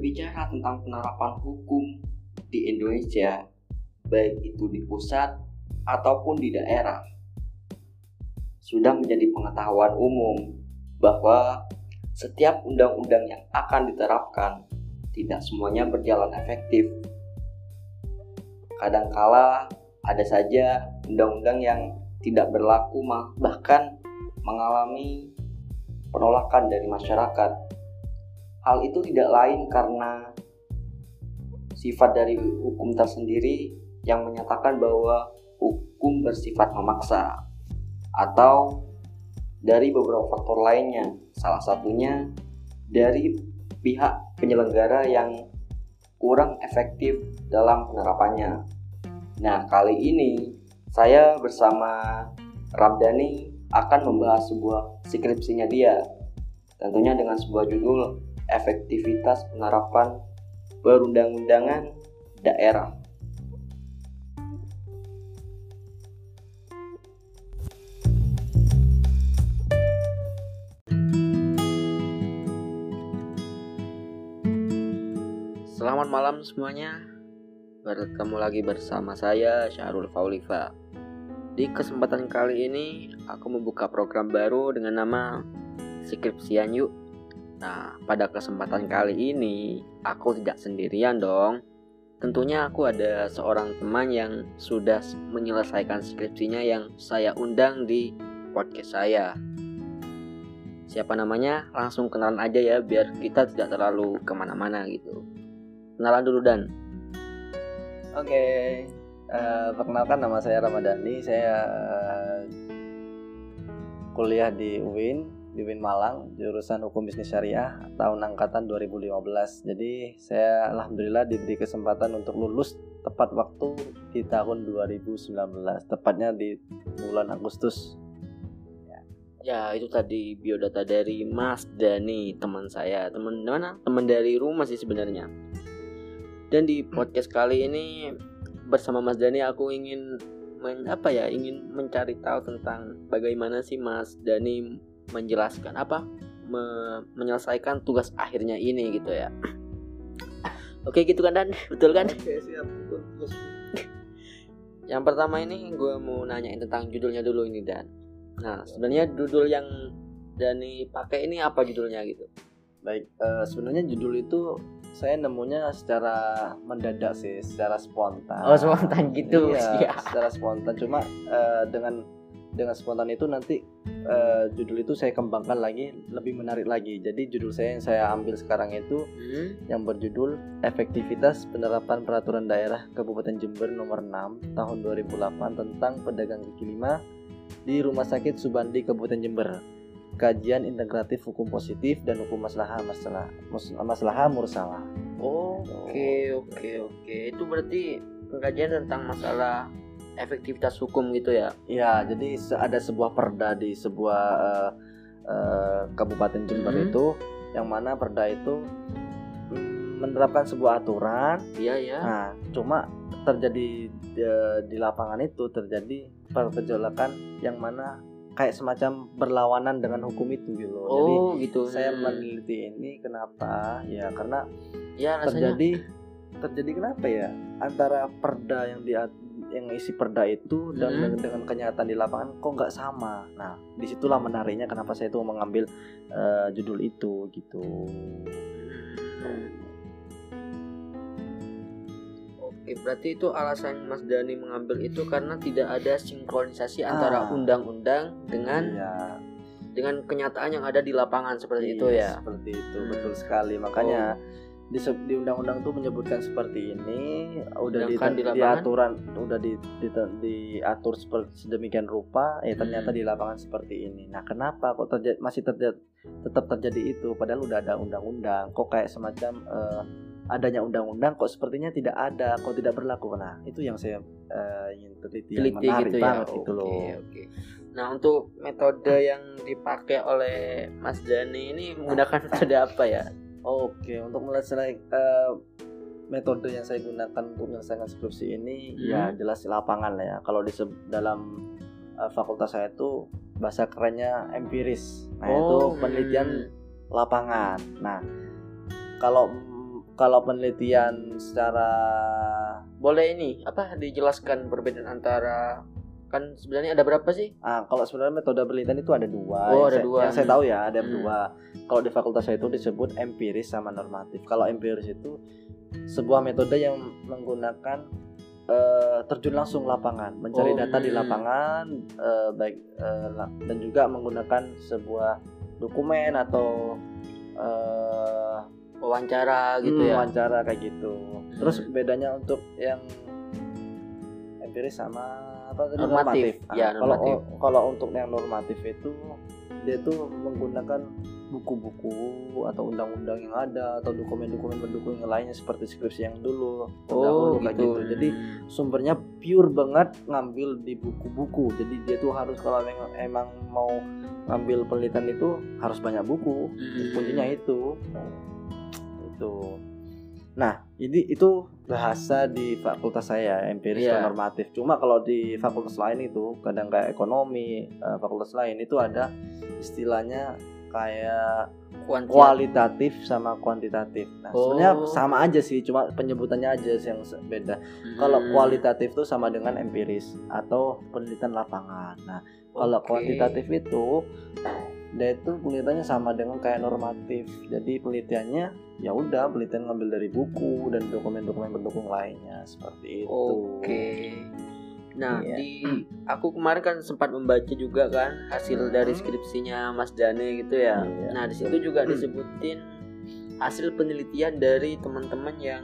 berbicara tentang penerapan hukum di Indonesia, baik itu di pusat ataupun di daerah. Sudah menjadi pengetahuan umum bahwa setiap undang-undang yang akan diterapkan tidak semuanya berjalan efektif. Kadangkala ada saja undang-undang yang tidak berlaku bahkan mengalami penolakan dari masyarakat. Hal itu tidak lain karena sifat dari hukum tersendiri yang menyatakan bahwa hukum bersifat memaksa atau dari beberapa faktor lainnya. Salah satunya dari pihak penyelenggara yang kurang efektif dalam penerapannya. Nah, kali ini saya bersama Ramdhani akan membahas sebuah skripsinya dia. Tentunya dengan sebuah judul Efektivitas Penerapan Perundang-undangan Daerah. Selamat malam semuanya. Bertemu lagi bersama saya Syahrul Faulifa. Di kesempatan kali ini aku membuka program baru dengan nama Skripsian Yuk. Nah, pada kesempatan kali ini aku tidak sendirian dong. Tentunya aku ada seorang teman yang sudah menyelesaikan skripsinya yang saya undang di podcast saya. Siapa namanya? Langsung kenalan aja ya biar kita tidak terlalu ke mana-mana gitu. Kenalan dulu Dan. Oke, okay. uh, eh, perkenalkan nama saya Ramadhani. Saya uh, kuliah di UIN, di UIN Malang, jurusan Hukum Bisnis Syariah tahun angkatan 2015. Jadi saya alhamdulillah diberi kesempatan untuk lulus tepat waktu di tahun 2019, tepatnya di bulan Agustus. Ya itu tadi biodata dari Mas Dani teman saya. Teman mana? Teman dari rumah sih sebenarnya. Dan di podcast kali ini bersama Mas Dani aku ingin men, apa ya ingin mencari tahu tentang bagaimana sih Mas Dani menjelaskan apa me, menyelesaikan tugas akhirnya ini gitu ya. Oke gitu kan Dan betul kan? Oke siap yang pertama ini gue mau nanyain tentang judulnya dulu ini Dan. Nah sebenarnya judul yang Dani pakai ini apa judulnya gitu? Baik uh, sebenarnya judul itu saya nemunya secara mendadak sih, secara spontan. Oh, spontan gitu. Iya, ya. secara spontan. Cuma uh, dengan dengan spontan itu nanti uh, judul itu saya kembangkan lagi lebih menarik lagi. Jadi judul saya yang saya ambil sekarang itu hmm? yang berjudul Efektivitas Penerapan Peraturan Daerah Kabupaten Jember nomor 6 tahun 2008 tentang pedagang kaki lima di Rumah Sakit Subandi Kabupaten Jember kajian integratif hukum positif dan hukum masalah masalah masalah mursalah. Oke oke oke itu berarti pengkajian tentang masalah efektivitas hukum gitu ya? Ya jadi ada sebuah perda di sebuah uh, uh, kabupaten Jember hmm. itu yang mana perda itu menerapkan sebuah aturan. Iya ya. Nah cuma terjadi di, eh, di lapangan itu terjadi pergejolakan yang mana kayak semacam berlawanan dengan hukum itu gitu loh. Oh, Jadi gitu. Saya meneliti ini kenapa? Ya karena ya, terjadi terjadi kenapa ya antara perda yang di yang isi perda itu dan hmm. dengan kenyataan di lapangan kok nggak sama. Nah, di situlah menariknya kenapa saya itu mengambil uh, judul itu gitu. Oke, berarti itu alasan Mas Dani mengambil itu karena tidak ada sinkronisasi antara ah. undang-undang dengan ya. dengan kenyataan yang ada di lapangan seperti iya, itu ya. Seperti itu, hmm. betul sekali. Makanya oh. Di, di undang-undang itu menyebutkan seperti ini, udah di, di, di aturan udah di, di, diatur seperti sedemikian rupa, ya ternyata hmm. di lapangan seperti ini. Nah, kenapa kok terjadi masih terjadi tetap terjadi itu padahal udah ada undang-undang kok kayak semacam uh, adanya undang-undang kok sepertinya tidak ada, kok tidak berlaku. Nah, itu yang saya uh, ingin teliti, yang menarik gitu ya? banget gitu loh. Oke. Nah, untuk metode yang dipakai oleh Mas Dani ini menggunakan metode apa ya? Oke, untuk menyelesaikan uh, metode yang saya gunakan untuk menyelesaikan skripsi ini hmm. ya jelas lapangan lah ya. Kalau di dalam uh, fakultas saya itu bahasa kerennya empiris. Nah, oh, itu penelitian hmm. lapangan. Nah, kalau kalau penelitian secara boleh ini apa dijelaskan perbedaan antara kan sebenarnya ada berapa sih? Ah, kalau sebenarnya metode penelitian itu ada dua. Oh, yang ada saya, dua. Yang saya tahu ya ada Hmm. dua. Kalau di fakultas saya itu disebut empiris sama normatif. Kalau empiris itu sebuah metode yang menggunakan eh, terjun langsung lapangan, mencari Oh, data di hmm. lapangan, eh, baik la- dan juga menggunakan sebuah dokumen atau eh, Wawancara gitu hmm, ya. wawancara kayak gitu. Terus Hmm. bedanya untuk yang empiris sama apa tadi Normatif. Ah, Ya, kalau normatif. kalau untuk yang normatif itu dia tuh menggunakan buku-buku atau undang-undang yang ada atau dokumen-dokumen pendukung yang lainnya seperti skripsi yang dulu Oh, gitu. gitu. Jadi sumbernya pure banget ngambil di buku-buku. Jadi dia tuh harus kalau emang, emang mau ngambil penelitian itu harus banyak buku. Hmm. Kuncinya itu. Itu. Nah, ini itu bahasa di fakultas saya empiris Iya. dan normatif. Cuma kalau di fakultas lain itu kadang kayak ekonomi, eh, fakultas lain itu ada istilahnya kayak Kuantitas. kualitatif sama kuantitatif. Nah, Oh. sebenarnya sama aja sih, cuma penyebutannya aja sih yang beda. Kalau Hmm. kualitatif itu sama dengan empiris atau penelitian lapangan. Nah, kalau Oke. kuantitatif itu dia itu penelitiannya sama dengan kayak normatif. Jadi penelitiannya ya udah penelitian ngambil dari buku dan dokumen-dokumen pendukung lainnya seperti itu. Oke. Nah, Iya. di aku kemarin kan sempat membaca juga kan hasil Hmm. dari skripsinya Mas Dane gitu ya. Iya. Nah, di situ juga Hmm. disebutin hasil penelitian dari teman-teman yang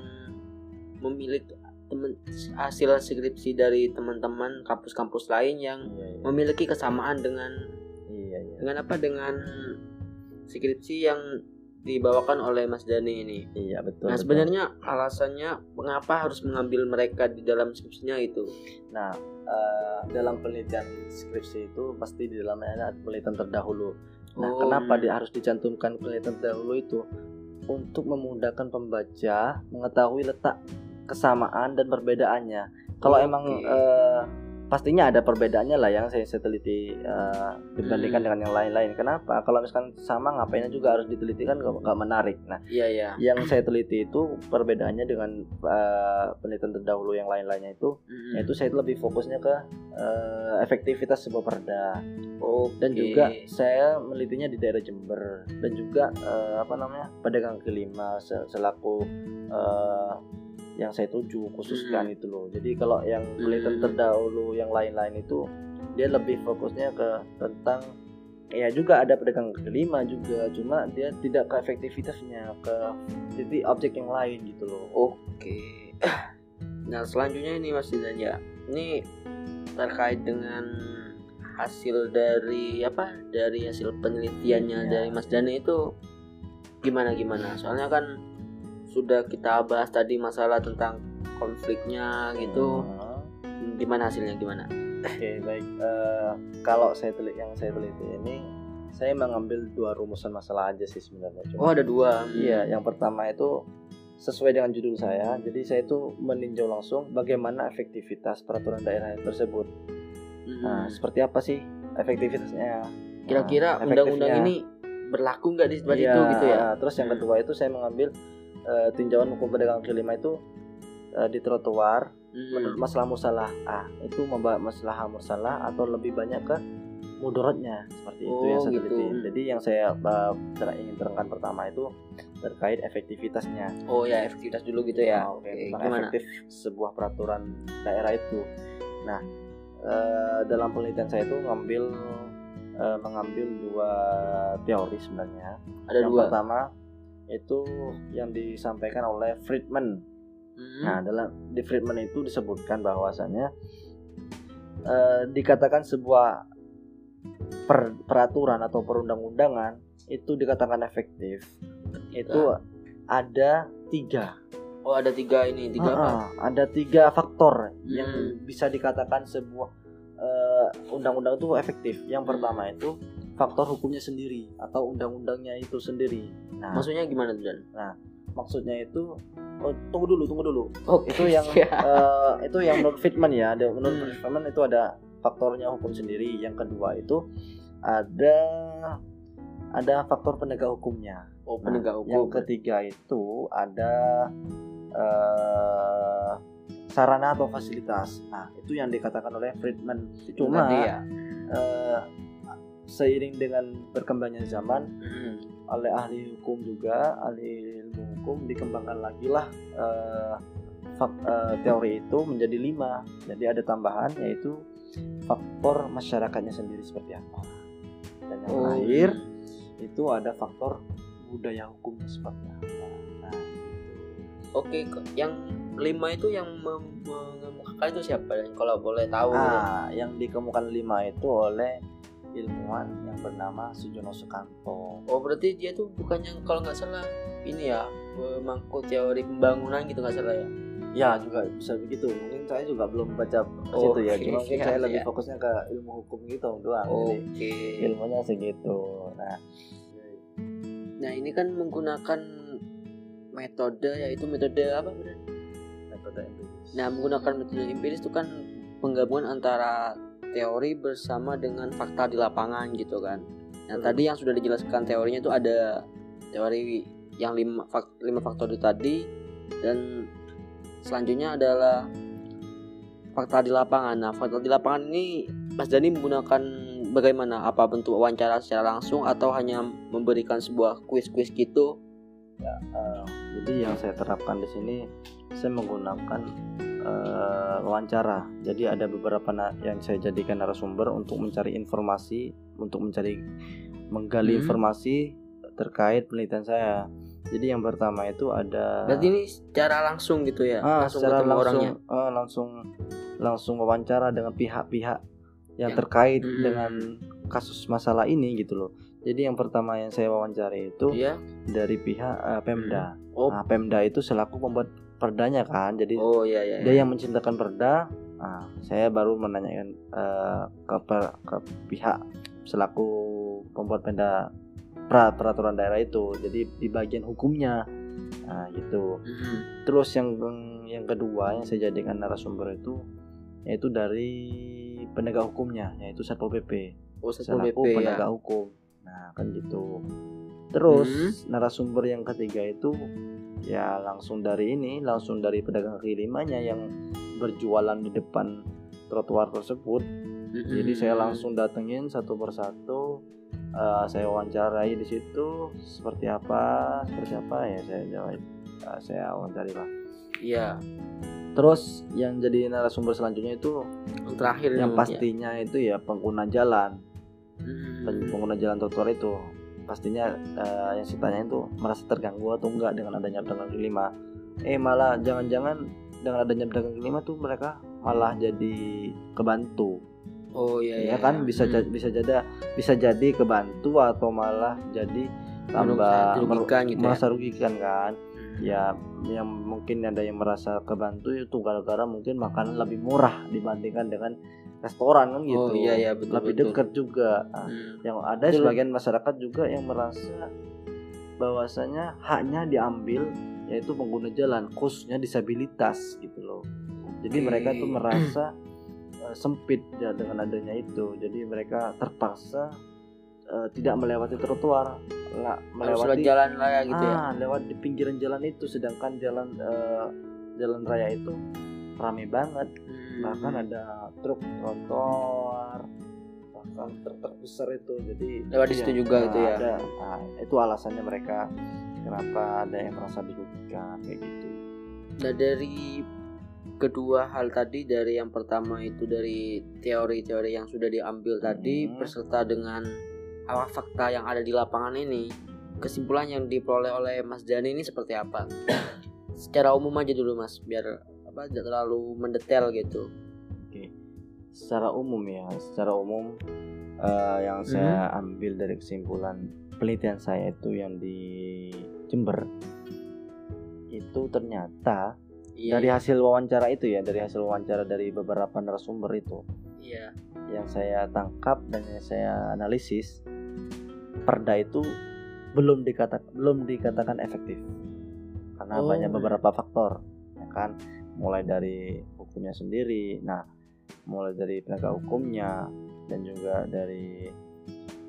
memiliki temen, hasil skripsi dari teman-teman kampus-kampus lain yang Iya, iya. memiliki kesamaan dengan Iya, iya. dengan apa dengan skripsi yang dibawakan oleh Mas Dani ini. Iya, betul. Nah betul. sebenarnya alasannya mengapa harus mengambil mereka di dalam skripsinya itu? Nah, eh, dalam penelitian skripsi itu pasti di dalamnya ada penelitian terdahulu. Nah, Oh, kenapa dia harus dicantumkan penelitian terdahulu itu? Untuk memudahkan pembaca mengetahui letak kesamaan dan perbedaannya. Kalau Oke. emang eh, pastinya ada perbedaannya lah yang saya, saya teliti eh, dibandingkan Hmm. dengan yang lain-lain. Kenapa? Kalau misalkan sama ngapainnya juga harus diteliti kan nggak nggak menarik. Nah, Iya ya. yang saya teliti itu perbedaannya dengan eh, penelitian terdahulu yang lain-lainnya itu Hmm. yaitu saya lebih fokusnya ke eh, efektivitas sebuah perda Oke. dan juga saya melitinya di daerah Jember dan juga eh, apa namanya pedagang kaki lima se- selaku eh, yang saya tuju khususkan Hmm. itu loh jadi kalau yang penelitian Hmm. terdahulu yang lain-lain itu dia lebih fokusnya ke tentang ya juga ada pedagang kaki lima juga cuma dia tidak ke efektivitasnya ke jadi objek yang lain gitu loh Oke. Nah selanjutnya ini Mas Dilan ya. Ini terkait dengan hasil dari apa? Dari hasil penelitiannya Iya. dari Mas Dani itu gimana gimana? Soalnya kan sudah kita bahas tadi masalah tentang konfliknya gitu. Hmm. Gimana hasilnya gimana? Oke baik Eh, kalau saya teliti yang saya teliti ini saya mengambil dua rumusan masalah aja sih sebenarnya Oh cuma ada dua. iya yang pertama itu sesuai dengan judul saya jadi saya itu meninjau langsung bagaimana efektivitas peraturan daerah tersebut Hmm. nah seperti apa sih efektivitasnya Kira-kira Nah, undang-undang ini berlaku nggak di tempat Iya, itu gitu ya? terus yang kedua itu saya mengambil eh, tinjauan hukum pedagang kaki lima itu eh, di trotoar Hmm. menurut masalah musalah ah itu membahas masalah musalah atau lebih banyak ke mudaratnya seperti itu yang Oh, saya gitu. teliti. jadi yang saya uh, ingin terangkan pertama itu terkait efektivitasnya Oh ya efektivitas dulu gitu ya. Nah, Oke, tentang gimana? efektif sebuah peraturan daerah itu nah eh, dalam penelitian saya itu ngambil eh, mengambil dua teori sebenarnya Ada yang dua. pertama itu yang disampaikan oleh Friedman Hmm. Nah, dalam di Friedman itu disebutkan bahwasannya eh, dikatakan sebuah per- peraturan atau perundang-undangan itu dikatakan efektif itu ada tiga, Oh ada tiga ini tiga apa? Ah, ada tiga faktor yang Hmm. bisa dikatakan sebuah eh, undang-undang itu efektif. Yang Hmm. pertama itu faktor hukumnya sendiri atau undang-undangnya itu sendiri. Nah, Maksudnya gimana tuh Dan? maksudnya itu oh, tunggu dulu, tunggu dulu. Oke. itu yang ya. eh, itu yang menurut Friedman ya ada menurut Hmm. Friedman itu ada faktornya hukum sendiri yang kedua itu ada ada faktor penegak hukumnya. Oh, Nah, penegak hukum. Yang ketiga itu ada eh, sarana atau fasilitas. Nah, itu yang dikatakan oleh Friedman. Cuma tadi ya. eh, seiring dengan berkembangnya zaman, Mm. oleh ahli hukum juga, ahli ilmu hukum dikembangkan lagi lah fak- eh, teori itu menjadi lima. Jadi ada tambahan yaitu faktor masyarakatnya sendiri seperti apa. Dan yang Oh, terakhir itu ada faktor budaya hukumnya seperti apa. Nah, Oke, ke- yang lima itu yang mem- mengemukakan itu siapa? Dan kalau boleh tahu, Ah, yang dikemukakan lima itu oleh ilmuwan yang bernama Sujono Sukanto. oh berarti dia tuh bukannya kalau nggak salah ini ya pemangku teori pembangunan gitu nggak salah ya? Ya juga bisa begitu. Mungkin saya juga belum baca ke Oh, situ ya. oke, Cuma mungkin siap, saya lebih siap. fokusnya ke ilmu hukum gitu doang. Oke. ilmunya segitu. Nah, Nah ini kan menggunakan metode yaitu metode apa benar? metode empiris. Nah menggunakan metode empiris itu kan penggabungan antara teori bersama dengan fakta di lapangan gitu kan. Nah Betul. tadi yang sudah dijelaskan teorinya itu ada teori yang lima, fak- lima faktor itu tadi dan selanjutnya adalah fakta di lapangan. Nah fakta di lapangan ini Mas Dani menggunakan bagaimana? Apa bentuk wawancara secara langsung atau hanya memberikan sebuah kuis-kuis gitu? Eh, jadi yang saya terapkan di sini saya menggunakan eh, wawancara. Jadi ada beberapa yang saya jadikan narasumber untuk mencari informasi, untuk mencari menggali Hmm. informasi terkait penelitian saya. Jadi yang pertama itu ada Berarti ini secara langsung gitu ya? ah, langsung secara ketemu langsung orangnya. ah, langsung langsung wawancara dengan pihak-pihak yang Yang- terkait Mm-mm. dengan kasus masalah ini gitu loh. Jadi yang pertama yang saya wawancari itu Iya. dari pihak eh, Pemda. Oh, Nah, Pemda itu selaku pembuat perdanya kan. Jadi oh iya iya. dia iya. yang menciptakan perda. Nah, saya baru menanyakan eh, ke, per- ke pihak selaku pembuat perda pra- peraturan daerah itu. Jadi di bagian hukumnya. Nah, gitu. Mhm. Terus yang yang kedua yang saya jadikan narasumber itu yaitu dari penegak hukumnya yaitu Satpol PP Oh, Satpol selaku PP ya. penegak hukum. Nah, kan gitu. Terus Hmm. narasumber yang ketiga itu ya langsung dari ini, langsung dari pedagang kaki limanya yang berjualan di depan trotoar tersebut. Jadi saya langsung datengin satu persatu, eh, saya wawancarai di situ seperti apa, seperti apa ya saya jawab, eh, saya wawancari lah. Iya. Terus yang jadi narasumber selanjutnya itu Yang terakhir yang ini, pastinya itu ya pengguna jalan. ya. Pen- pengguna jalan trotoar itu pastinya eh, yang saya tanya itu merasa terganggu atau enggak dengan adanya pedagang kaki lima eh malah jangan-jangan dengan adanya pedagang kaki lima tuh mereka malah jadi kebantu Oh iya ya iya. kan bisa Mhm. ja- bisa jadi bisa jadi kebantu atau malah jadi tambah Merasa mer- dirugikan gitu ya. merasa rugikan kan Mhm. ya yang mungkin ada yang merasa kebantu itu gara-gara mungkin makanan lebih murah dibandingkan dengan restoran kan gitu Oh iya iya betul lebih betul. dekat juga Nah, Mhm. yang ada Betul. sebagian masyarakat juga yang merasa bahwasanya haknya diambil yaitu pengguna jalan khususnya disabilitas gitu loh jadi Oke. mereka tuh merasa eh, sempit ya dengan adanya itu jadi mereka terpaksa eh, tidak melewati trotoar nggak melewati lewat jalan raya gitu ya. ah lewat di pinggiran jalan itu sedangkan jalan eh, jalan raya itu ramai banget. Bahkan ada truk trotoar bahkan truk truk besar itu jadi Lewat di situ juga gitu ya? ada nah, itu alasannya mereka kenapa ada yang merasa dirugikan kayak gitu Nah dari kedua hal tadi dari yang pertama itu dari teori-teori yang sudah diambil tadi Hmm. beserta dengan awal fakta yang ada di lapangan ini kesimpulan yang diperoleh oleh Mas Dani ini seperti apa? Secara umum aja dulu Mas biar apa tidak terlalu mendetail gitu. oke secara umum ya secara umum eh, yang saya ambil dari kesimpulan penelitian saya itu yang di Jember itu ternyata Iya. dari hasil wawancara itu ya dari hasil wawancara dari beberapa narasumber itu Iya. yang saya tangkap dan yang saya analisis perda itu belum dikatakan belum dikatakan efektif karena Oh. banyak beberapa faktor ya kan mulai dari hukumnya sendiri nah mulai dari penegak hukumnya dan juga dari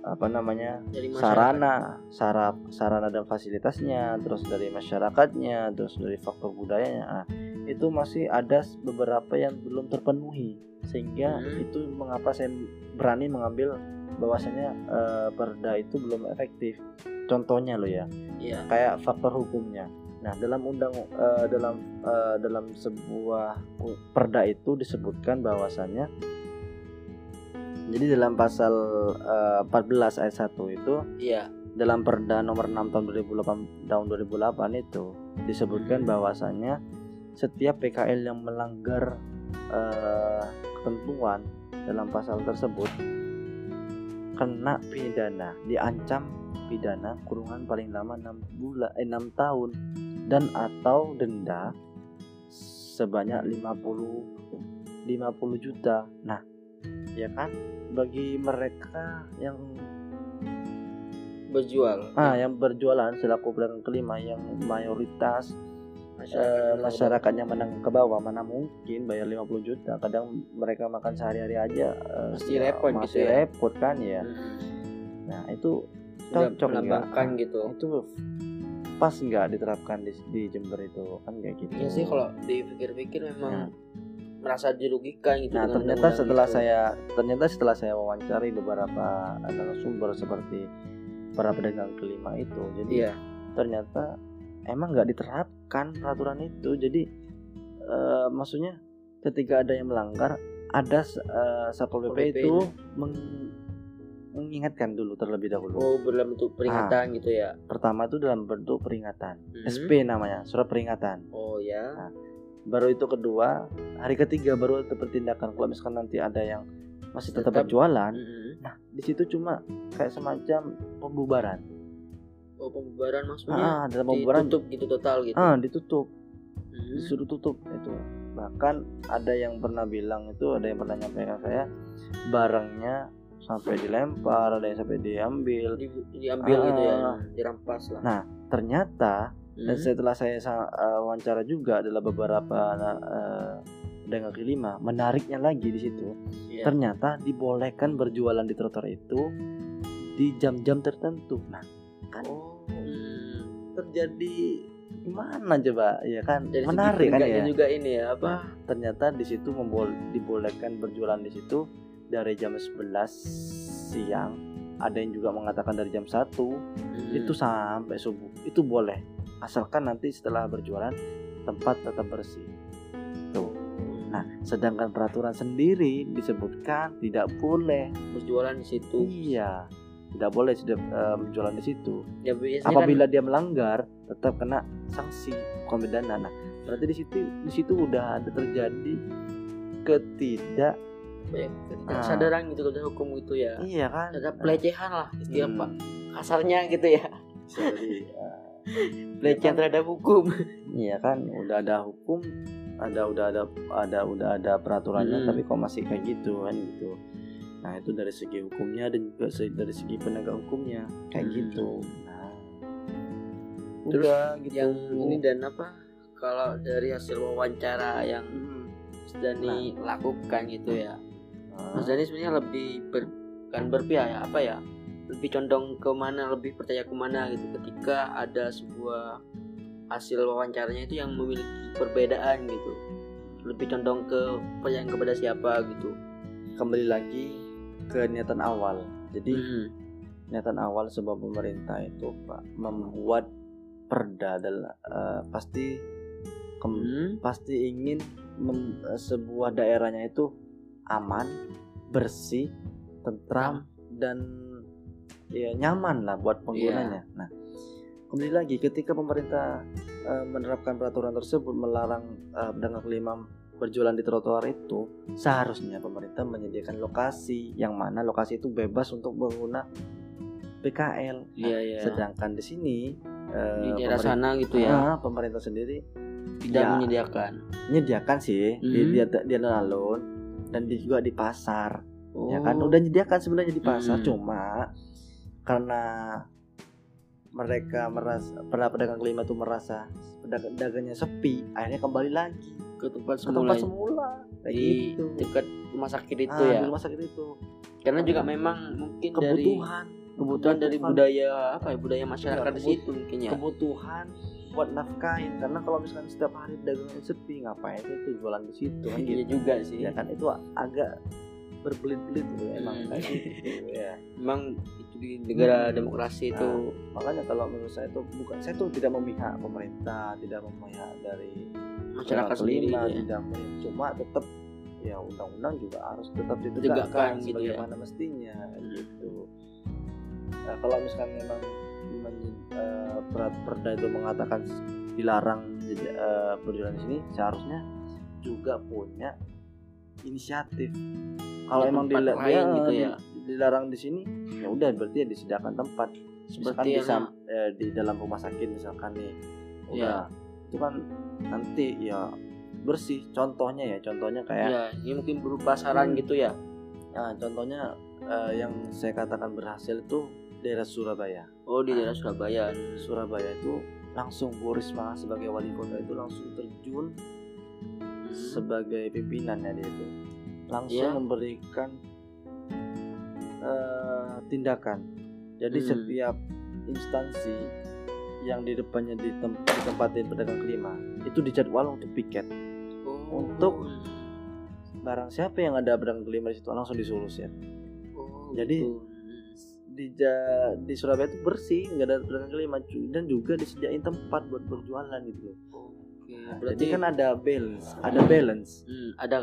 apa namanya Dari masyarakat. sarana sarap sarana dan fasilitasnya terus dari masyarakatnya terus dari faktor budayanya nah, itu masih ada beberapa yang belum terpenuhi sehingga Hmm. itu mengapa saya berani mengambil bahwasanya eh, perda itu belum efektif contohnya loh ya Iya. kayak faktor hukumnya nah dalam undang eh, dalam eh, dalam sebuah perda itu disebutkan bahwasanya jadi dalam pasal eh, 14 ayat 1 itu Iya. dalam Perda nomor 6 tahun 2008 tahun 2008 itu disebutkan Hmm. bahwasanya setiap PKL yang melanggar eh, ketentuan dalam pasal tersebut kena pidana, diancam pidana kurungan paling lama 6 bulan eh, 6 tahun dan atau denda sebanyak 50 50 juta. Nah, ya kan bagi mereka yang Berjual. Ah, yang berjualan selaku pedagang kelima yang mayoritas eh, masyarakatnya menang ke bawah mana mungkin bayar 50 juta kadang mereka makan sehari-hari aja eh, Pasti ya, repot gitu masih ya. repot kan ya Hmm. nah itu cocok melambangkan gitu. itu pas nggak diterapkan di, di Jember itu kan kayak gitu Iya sih kalau dipikir-pikir memang Nah. merasa dirugikan gitu. Nah ternyata setelah itu. saya ternyata setelah saya wawancari beberapa narasumber seperti para pedagang kelima itu, jadi Iya. ternyata emang nggak diterapkan peraturan itu. Jadi eh, maksudnya ketika ada yang melanggar, ada eh, satpol PP itu meng- mengingatkan dulu terlebih dahulu. Oh dalam bentuk peringatan gitu ya. Pertama itu dalam bentuk peringatan, Mhm. SP namanya, surat peringatan. Oh ya. Baru itu kedua, hari ketiga baru itu pertindakan. Kalau misalkan nanti ada yang masih tetap, Tetap. berjualan, Mhm. nah di situ cuma kayak semacam pembubaran. Oh pembubaran maksudnya Ah, dalam pembubaran ditutup gitu total gitu. ah ditutup, Mhm. disuruh tutup itu. Bahkan ada yang pernah bilang itu, ada yang pernah nyampaikan saya barangnya sampai dilempar, ada yang sampai diambil. Di- diambil gitu ya, Ah. dirampas lah. Nah, Ternyata dan Mhm. setelah saya sa- eh, wawancara juga adalah beberapa uh, pedagang kaki lima, menariknya lagi di situ. Iya. ternyata dibolehkan berjualan di trotoar itu di jam-jam tertentu. Nah, kan Oh. hmm. terjadi gimana coba? Ya kan Dari segi menarik kan ya. juga ini ya apa? Ternyata di situ membol dibolehkan berjualan di situ dari jam 11 siang. Ada yang juga mengatakan dari jam 1 Hmm. itu sampai subuh. Itu boleh. Asalkan nanti setelah berjualan tempat tetap bersih. Tuh. Nah, sedangkan peraturan sendiri disebutkan tidak boleh berjualan di situ. Iya, tidak boleh sudah eh, menjualan di situ. Ya biasanya Apabila dia melanggar, tetap kena sanksi pidana. Nah, berarti di situ di situ udah ada terjadi ketidak ya, Ah. kesadaran gitu kepada hukum itu ya. iya kan? Ada pelecehan lah istilah Hmm. Pak. Kasarnya gitu ya. Eh, Pelecehan terhadap hukum. iya kan, udah ada hukum, ada udah ada ada udah ada peraturannya, Hmm. tapi kok masih kayak gitu kan gitu. Nah itu dari segi hukumnya dan juga dari segi penegak hukumnya kayak Hmm. gitu. Nah, Terus udah gitu. Yang ini dan apa? Kalau dari hasil wawancara yang Hmm. Dani lakukan gitu ya. Mas Dani sebenarnya lebih ber, bukan berpihak ya apa ya? Lebih condong ke mana, lebih percaya ke mana gitu ketika ada sebuah hasil wawancaranya itu yang memiliki perbedaan gitu. Lebih condong ke percayaan kepada siapa gitu. kembali lagi ke niatan awal. Jadi Hmm. niatan awal sebuah pemerintah itu pak membuat perda adalah eh, pasti kem- Hmm. pasti ingin mem- eh, sebuah daerahnya itu aman, bersih, tentram dan ya nyaman lah buat penggunanya. Nah, kembali lagi ketika pemerintah eh, menerapkan peraturan tersebut melarang eh, pedagang kelima berjualan di trotoar itu, seharusnya pemerintah menyediakan lokasi yang mana lokasi itu bebas untuk pengguna PKL. Nah, Iya ya. Sedangkan di sini eh, Di daerah sana gitu ya. Ah, pemerintah sendiri Tidak ya. menyediakan. menyediakan sih di Hmm. dia dia alun dan di, juga di pasar. Ya kan? Oh. udah menyediakan sebenarnya di pasar Hmm. cuma karena mereka merasa para pedagang kelima itu merasa pedagang dagangnya sepi akhirnya kembali lagi. Ke tempat ke semula tempat semula. Kayak di gitu. dekat rumah sakit itu Ah, ya. rumah sakit itu. Karena juga memang mungkin dari kebutuhan. kebutuhan dari kebutuhan. budaya apa ya budaya masyarakat Iya, di situ mungkin ya? Kebutuhan buat nafkahin karena kalau misalkan setiap hari dagangan sepi ngapain sih itu jualan di situ kan iya gitu juga sih ya kan itu agak berbelit-belit gitu emang Hmm. kayak gitu ya memang itu di negara Hmm. demokrasi itu makanya kalau menurut saya itu bukan saya tuh tidak memihak pemerintah tidak memihak dari masyarakat sendiri ya. tidak memihak. cuma tetap ya undang-undang juga harus tetap Tegakkan ditegakkan gitu ya. sebagaimana mestinya Hmm. gitu Nah, kalau misalkan memang eh, per- perda itu mengatakan dilarang eh, berjualan di sini seharusnya juga punya inisiatif. Kalau Di emang tempat dila- lain gitu ya. dilarang di sini ya udah berarti ya disediakan tempat. Seperti di, sam- eh, di dalam rumah sakit misalkan nih udah. Itu kan nanti ya bersih contohnya ya contohnya kayak ya ini mungkin berupa saran Hmm. gitu ya? Nah, contohnya eh, yang saya katakan berhasil itu daerah Surabaya oh di daerah Surabaya Surabaya itu langsung Bu Risma sebagai wali kota itu langsung terjun Hmm. sebagai pimpinan ya dia itu langsung Iya. memberikan eh, tindakan jadi Hmm. setiap instansi yang di depannya ditem- ditempatin pedagang kelima itu dijadwal untuk piket Oh. Untuk- barang siapa yang ada pedagang kelima di situ langsung disuruh ya Oh, Jadi, gitu. Di Ja- di Surabaya itu bersih nggak ada pedagang cu- dan juga disediain tempat buat berjualan gitu loh Oke, Nah, berarti jadi kan ada balance ada balance hmm, ada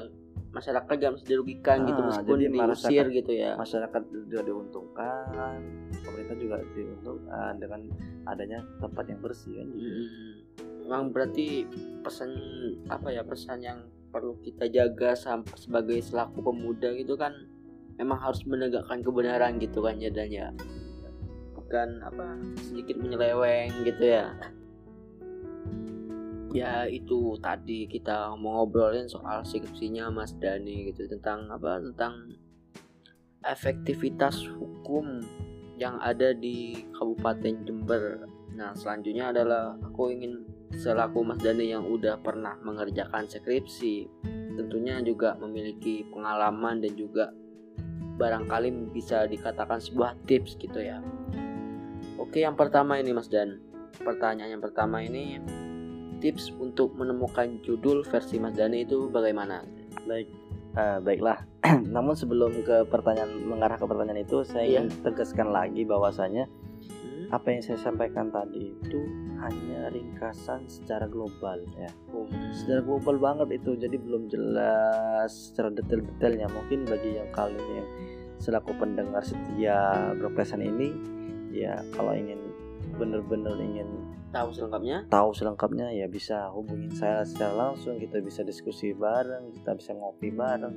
masyarakat yang harus dirugikan gitu Ah, meskipun jadi diusir gitu ya masyarakat juga diuntungkan pemerintah juga diuntungkan dengan adanya tempat yang bersih kan gitu. Hmm. Memang berarti pesan apa ya pesan yang perlu kita jaga sampai sebagai selaku pemuda gitu kan memang harus menegakkan kebenaran gitu kan ya dan ya. Bukan apa sedikit menyeleweng gitu ya. Ya itu tadi kita mau ngobrolin soal skripsinya Mas Dani gitu tentang apa tentang efektivitas hukum yang ada di Kabupaten Jember. Nah selanjutnya adalah aku ingin selaku Mas Dani yang udah pernah mengerjakan skripsi tentunya juga memiliki pengalaman dan juga barangkali bisa dikatakan sebuah tips gitu ya Oke yang pertama ini Mas Dan pertanyaan yang pertama ini tips untuk menemukan judul versi Mas Dani itu bagaimana? baik eh, baiklah namun sebelum ke pertanyaan mengarah ke pertanyaan itu saya Iya. ingin tegaskan lagi bahwasanya Hmm? apa yang saya sampaikan tadi itu hanya ringkasan secara global ya Oh, secara global banget itu jadi belum jelas secara detail-detailnya mungkin bagi yang kalian yang selaku pendengar setia broadcastan ini ya kalau ingin bener-bener ingin tahu selengkapnya? tahu selengkapnya ya bisa hubungin saya secara langsung kita bisa diskusi bareng kita bisa ngopi bareng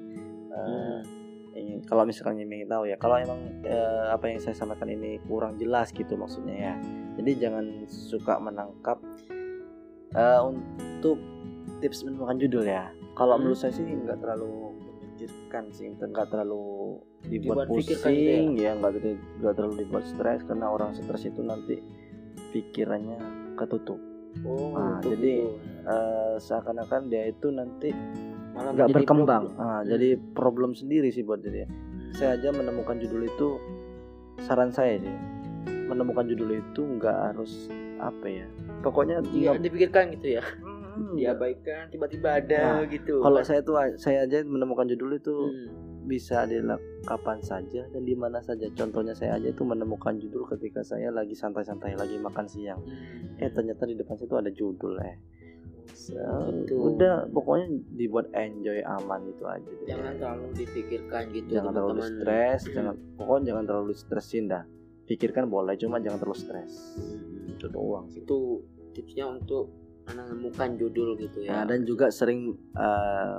Eh, Hmm. ingin kalau misalkan ingin tahu ya kalau emang eh, apa yang saya sampaikan ini kurang jelas gitu maksudnya ya jadi jangan suka menangkap eh, untuk tips menemukan judul ya kalau Hmm. menurut saya sih nggak terlalu memikirkan sih nggak terlalu dibuat Dibuat gitu pusing ya nggak terlalu nggak terlalu dibuat stres karena orang stres itu nanti pikirannya ketutup Oh, Nah, betul. jadi, Eh, seakan-akan dia itu nanti nggak berkembang problem. Ah, Hmm. jadi problem sendiri sih buat dia saya aja menemukan judul itu saran saya sih menemukan judul itu nggak harus apa ya pokoknya nggak- dipikirkan gitu ya. Hmm, Diabaikan tiba-tiba ada Nah, gitu. kalau saya tuh saya aja menemukan judul itu Hmm. bisa dilakukan kapan saja dan di mana saja contohnya saya aja itu menemukan judul ketika saya lagi santai-santai lagi makan siang Hmm. eh ternyata di depan situ ada judul eh So, Gitu. udah pokoknya dibuat enjoy aman itu aja deh. jangan terlalu dipikirkan gitu jangan terlalu teman-teman. stres Hmm. jangan pokoknya jangan terlalu stresin dah pikirkan boleh cuma jangan terlalu stres Hmm. itu doang sih Itu tipsnya untuk menemukan judul gitu ya. Nah, dan juga sering eh,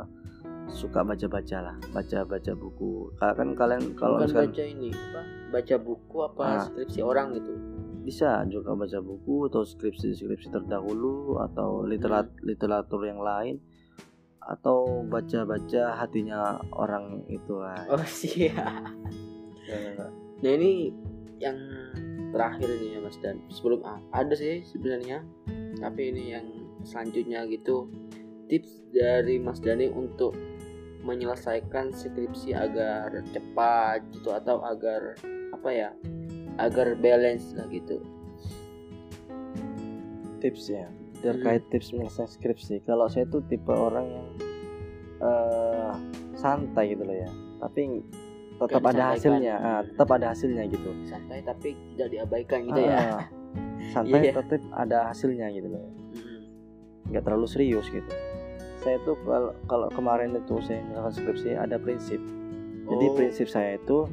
suka baca-baca lah baca-baca buku Ka- kan kalian kalau Bukan misalkan baca ini apa? Baca buku apa Ah. skripsi orang gitu. bisa juga baca buku atau skripsi-skripsi terdahulu atau literat literatur yang lain atau baca-baca hatinya orang itu ah. Oh siap. Nah ini yang terakhir ini ya Mas Dan. Sebelum ah, ada sih sebenarnya, tapi ini yang selanjutnya gitu tips dari Mas Dani untuk menyelesaikan skripsi agar cepat gitu atau agar apa ya agar balance lah gitu tips ya terkait hmm. tips menyelesaikan skripsi kalau saya tuh tipe orang yang uh, santai gitu loh ya tapi tetap ada hasilnya ah, tetap ada hasilnya gitu santai tapi tidak diabaikan gitu ya. ah, ya santai yeah. tetap ada hasilnya gitu loh. Nggak terlalu serius gitu. Saya tuh kalau kalau kemarin itu saya melakukan skripsi ada prinsip. Jadi oh. prinsip saya itu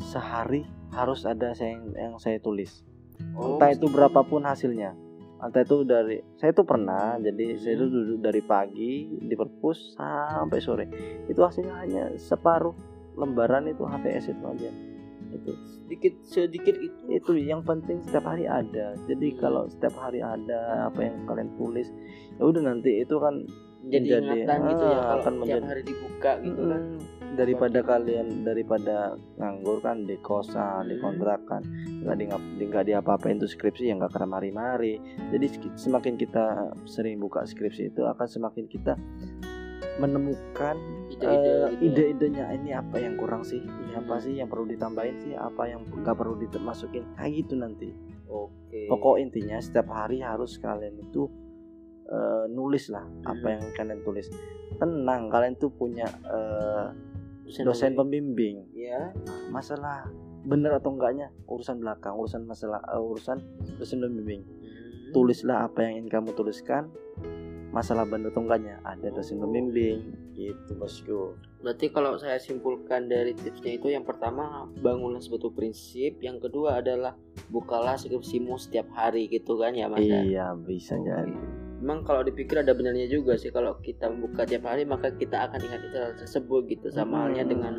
sehari harus ada saya yang, yang saya tulis. Oh, entah itu berapapun hasilnya. Entah itu dari saya tuh pernah jadi hmm. saya itu duduk dari pagi di perpus sampai sore. Itu hasilnya hanya separuh lembaran itu HPS itu aja itu sedikit sedikit itu itu yang penting setiap hari ada. Jadi kalau setiap hari ada apa yang kalian tulis ya udah nanti itu kan jadi ingatan ah, gitu ya ah, kalau akan menjadi, hari dibuka gitu hmm, kan daripada kalian daripada nganggur kan di kosan hmm. di kontrakan nggak di nggak di apa apa itu skripsi yang nggak kena mari-mari. Jadi semakin kita sering buka skripsi itu akan semakin kita menemukan ide-ide uh, ide-idenya ini apa yang kurang sih? Ini apa sih yang perlu ditambahin sih? Apa yang nggak perlu dimasukin? Kayak gitu nanti. Oke. Okay. pokok intinya setiap hari harus kalian itu uh, nulis lah hmm. apa yang kalian tulis. Tenang kalian tuh punya uh, dosen pembimbing. ya masalah bener atau enggaknya urusan belakang urusan masalah uh, urusan dosen pembimbing. Hmm. tulislah apa yang ingin kamu tuliskan masalah bener atau enggaknya ada dosen pembimbing gitu bosku berarti kalau saya simpulkan dari tipsnya itu yang pertama bangunlah suatu prinsip. Yang kedua adalah bukalah skripsimu setiap hari gitu kan ya mas iya bisa okay. jadi. Memang kalau dipikir ada benarnya juga sih kalau kita membuka tiap hari maka kita akan ingat itu tersebut gitu. Sama hmm. halnya dengan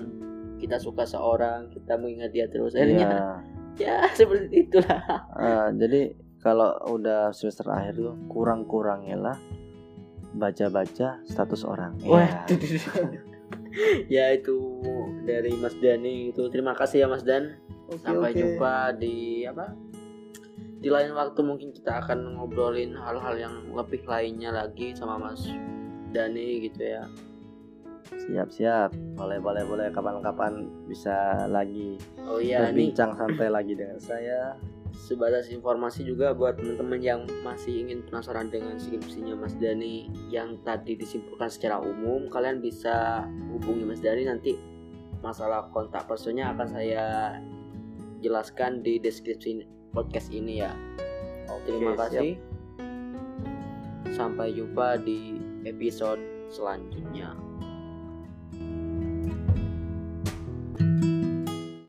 kita suka seorang kita mengingat dia terus. Akhirnya ya, ya seperti itulah. Uh, jadi kalau udah semester akhir tuh kurang-kurangnya baca-baca status orang. Ya. ya itu dari Mas Dani itu. Terima kasih ya Mas Dan. Okay, sampai okay. jumpa di apa di lain waktu. Mungkin kita akan ngobrolin hal-hal yang lebih lainnya lagi sama Mas Dani gitu ya. Siap siap. Boleh boleh boleh. Kapan-kapan bisa lagi oh iya berbincang santai lagi dengan saya sebatas informasi juga buat teman-teman yang masih ingin penasaran dengan skripsinya Mas Dani yang tadi disimpulkan secara umum kalian bisa hubungi Mas Dani nanti masalah kontak personnya akan saya jelaskan di deskripsi podcast ini ya. Oke, Terima kasih. Siap. Sampai jumpa di episode selanjutnya.